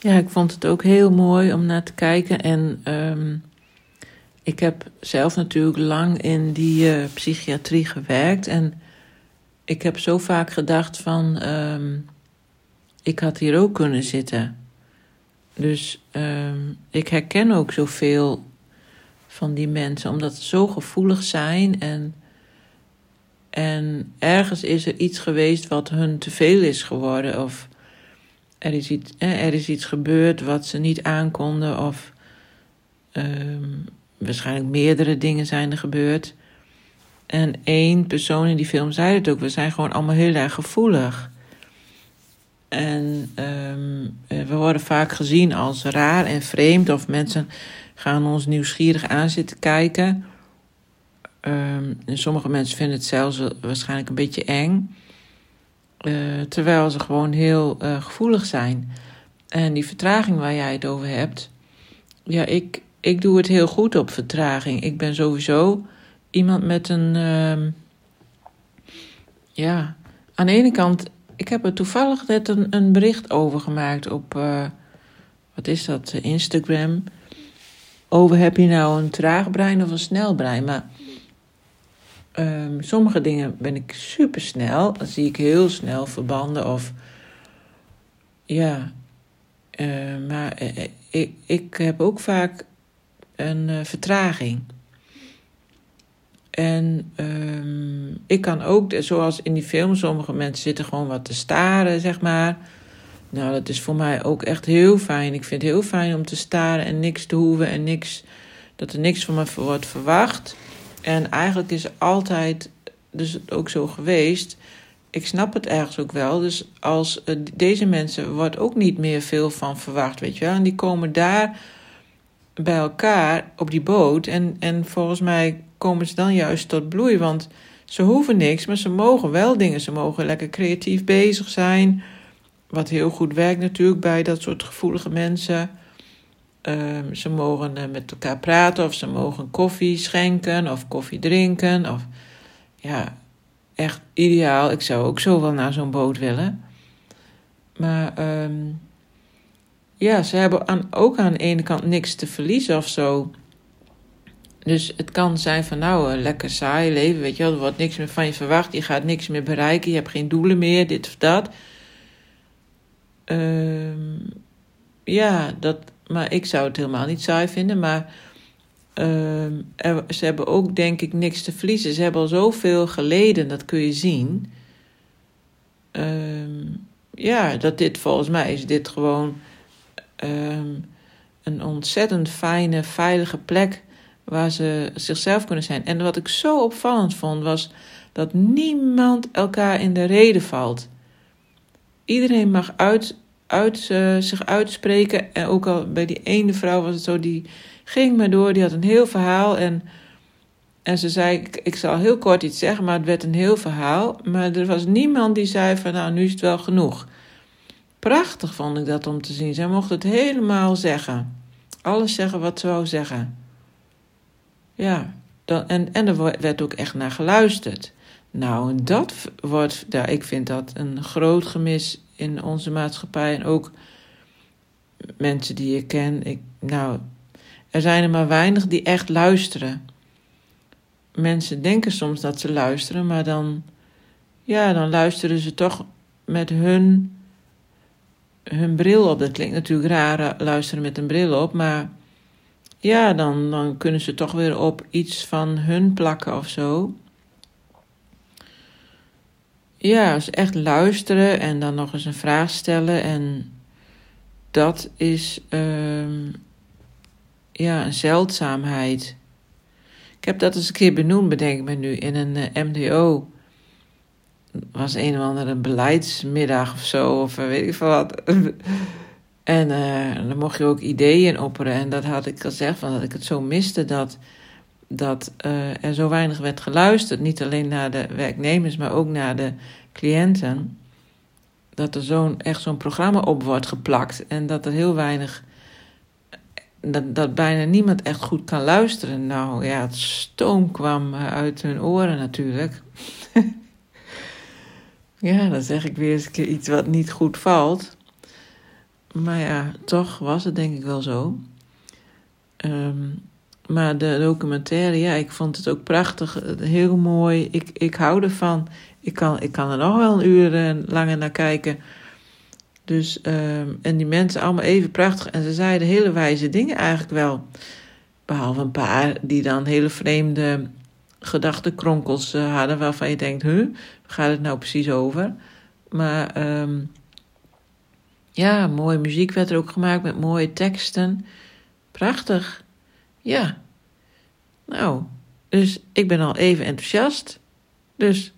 ja, ik vond het ook heel mooi om naar te kijken. En ehm, ik heb zelf natuurlijk lang in die uh, psychiatrie gewerkt. En ik heb zo vaak gedacht van, ehm, ik had hier ook kunnen zitten. Dus ehm, ik herken ook zoveel van die mensen, omdat ze zo gevoelig zijn en, en ergens is er iets geweest wat hun te veel is geworden. Of er is iets, er is iets gebeurd wat ze niet aankonden, of ehm, waarschijnlijk meerdere dingen zijn er gebeurd. En één persoon in die film zei het ook, we zijn gewoon allemaal heel erg gevoelig. En um, we worden vaak gezien als raar en vreemd, of mensen gaan ons nieuwsgierig aan zitten kijken. Um, en sommige mensen vinden het zelfs waarschijnlijk een beetje eng. Uh, terwijl ze gewoon heel uh, gevoelig zijn. En die vertraging waar jij het over hebt. Ja, ik, ik doe het heel goed op vertraging. Ik ben sowieso iemand met een. Uh, ja, aan de ene kant. Ik heb er toevallig net een, een bericht over gemaakt op. Uh, wat is dat? Instagram. Over heb je nou een traag brein of een snel brein? Maar. Um, sommige dingen ben ik super snel. Dan zie ik heel snel verbanden of. Ja. Uh, maar uh, ik, ik heb ook vaak een vertraging. En um, ik kan ook, zoals in die film, sommige mensen zitten gewoon wat te staren, zeg maar. Nou, dat is voor mij ook echt heel fijn. Ik vind het heel fijn om te staren en niks te hoeven en niks, dat er niks van me wordt verwacht. En eigenlijk is altijd dus ook zo geweest. Ik snap het ergens ook wel. Dus als uh, deze mensen wordt ook niet meer veel van verwacht, weet je wel. En die komen daar bij elkaar op die boot. En, en volgens mij komen ze dan juist tot bloei. Want ze hoeven niks, maar ze mogen wel dingen. Ze mogen lekker creatief bezig zijn. Wat heel goed werkt natuurlijk bij dat soort gevoelige mensen. Um, ze mogen uh, met elkaar praten of ze mogen koffie schenken of koffie drinken. Of, ja, echt ideaal. Ik zou ook zo wel naar zo'n boot willen. Maar um, ja, ze hebben aan, ook aan de ene kant niks te verliezen of zo. Dus het kan zijn van nou, een lekker saai leven, weet je wel. Er wordt niks meer van je verwacht. Je gaat niks meer bereiken. Je hebt geen doelen meer, dit of dat. Um, ja, dat, maar ik zou het helemaal niet saai vinden. Maar er, ze hebben ook, denk ik, niks te verliezen. Ze hebben al zoveel geleden, dat kun je zien. Uh, ja, dat dit volgens mij is dit gewoon um, een ontzettend fijne, veilige plek waar ze zichzelf kunnen zijn. En wat ik zo opvallend vond, was dat niemand elkaar in de reden valt. Iedereen mag uit uit, uh, zich uitspreken. En ook al bij die ene vrouw was het zo, die ging maar door, die had een heel verhaal. En, en ze zei, ik, ik zal heel kort iets zeggen, maar het werd een heel verhaal. Maar er was niemand die zei van, nou, nu is het wel genoeg. Prachtig vond ik dat om te zien. Zij mocht het helemaal zeggen. Alles zeggen wat ze wou zeggen. Ja, dan, en, en er werd ook echt naar geluisterd. Nou, dat wordt, ja, ik vind dat een groot gemis in onze maatschappij en ook mensen die ik ken. Ik, nou, er zijn er maar weinig die echt luisteren. Mensen denken soms dat ze luisteren, maar dan, ja, dan luisteren ze toch met hun, hun bril op. Dat klinkt natuurlijk raar, luisteren met een bril op, maar ja, dan, dan kunnen ze toch weer op iets van hun plakken of zo. Ja, dus echt luisteren en dan nog eens een vraag stellen. En dat is um, ja, een zeldzaamheid. Ik heb dat eens een keer benoemd, bedenk ik me nu, in een eh, MDO. was een of andere beleidsmiddag of zo, of weet ik veel wat. en uh, dan mocht je ook ideeën opperen. En dat had ik gezegd, van dat ik het zo miste dat dat uh, er zo weinig werd geluisterd. Niet alleen naar de werknemers, maar ook naar de cliënten. Dat er zo'n, echt zo'n programma op wordt geplakt. En dat er heel weinig. Dat, dat bijna niemand echt goed kan luisteren. Nou ja, het stoom kwam eh, uit hun oren natuurlijk. ja, dan zeg ik weer eens een keer iets wat niet goed valt. maar ja, toch was het denk ik wel zo. Ehm, maar de documentaire, ja, ik vond het ook prachtig, heel mooi. Ik, ik hou ervan. Ik kan, ik kan er nog wel een uur langer naar kijken. Dus, ehm, en die mensen allemaal even prachtig. En ze zeiden hele wijze dingen eigenlijk wel. Behalve een paar die dan hele vreemde gedachtenkronkels uh, hadden. Waarvan je denkt, huh, gaat het nou precies over? Maar um, ja, mooie muziek werd er ook gemaakt met mooie teksten. Prachtig. Ja. Nou, dus ik ben al even enthousiast. Dus